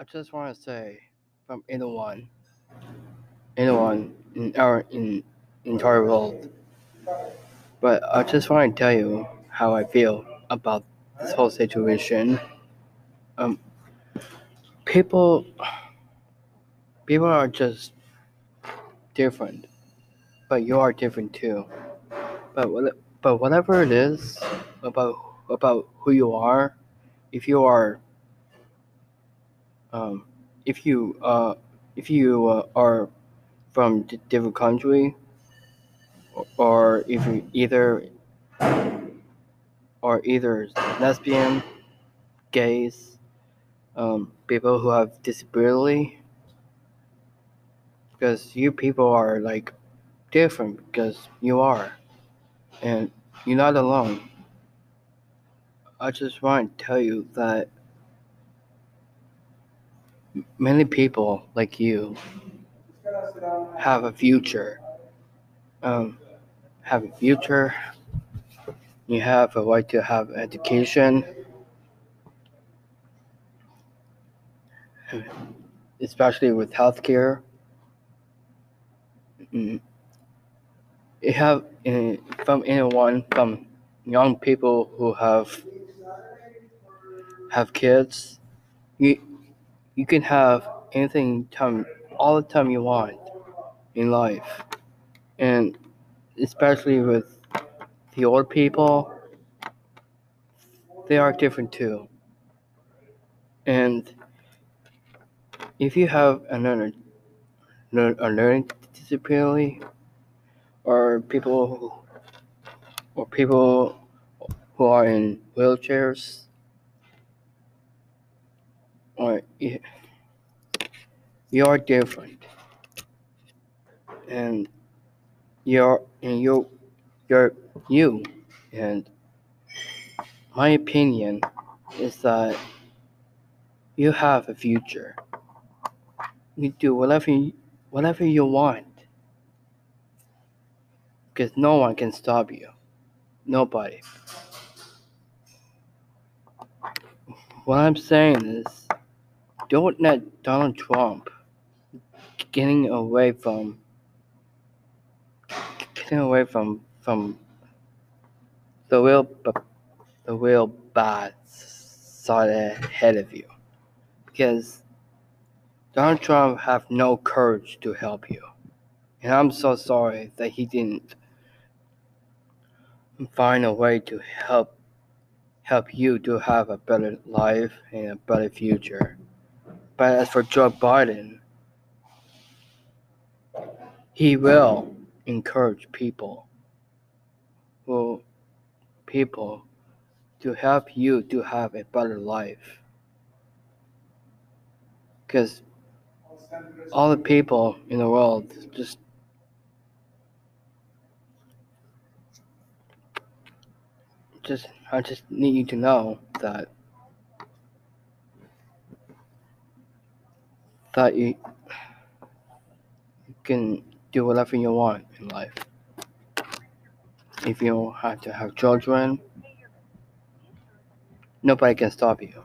I just want to say from anyone, anyone in our in entire world. But I just want to tell you how I feel about this whole situation. Um, people, people are just different, but you are different too. But but whatever it is about about who you are, if you are um, if you uh, if you uh, are from different country or if you either or either lesbian gays um, people who have disability because you people are like different because you are and you're not alone. I just want to tell you that many people like you have a future. Um, have a future. You have a right to have education, especially with healthcare. Mm. You have uh, from anyone from young people who have have kids. You you can have anything time all the time you want in life. And especially with the old people they are different too. And if you have another a learning disability or people or people who are in wheelchairs or you're different. And you're and you you're you. And my opinion is that you have a future. You do whatever you, whatever you want. Because no one can stop you. Nobody. What i'm saying is don't let Donald Trump getting away from getting away from from the real the real bad side ahead of you because Donald Trump have no courage to help you and I'm so sorry that he didn't find a way to help help you to have a better life and a better future. But as for Joe Biden, he will encourage people who people to help you to have a better life. Because all the people in the world just just I just need you to know that that you, you can do whatever you want in life. If you have to have children, nobody can stop you.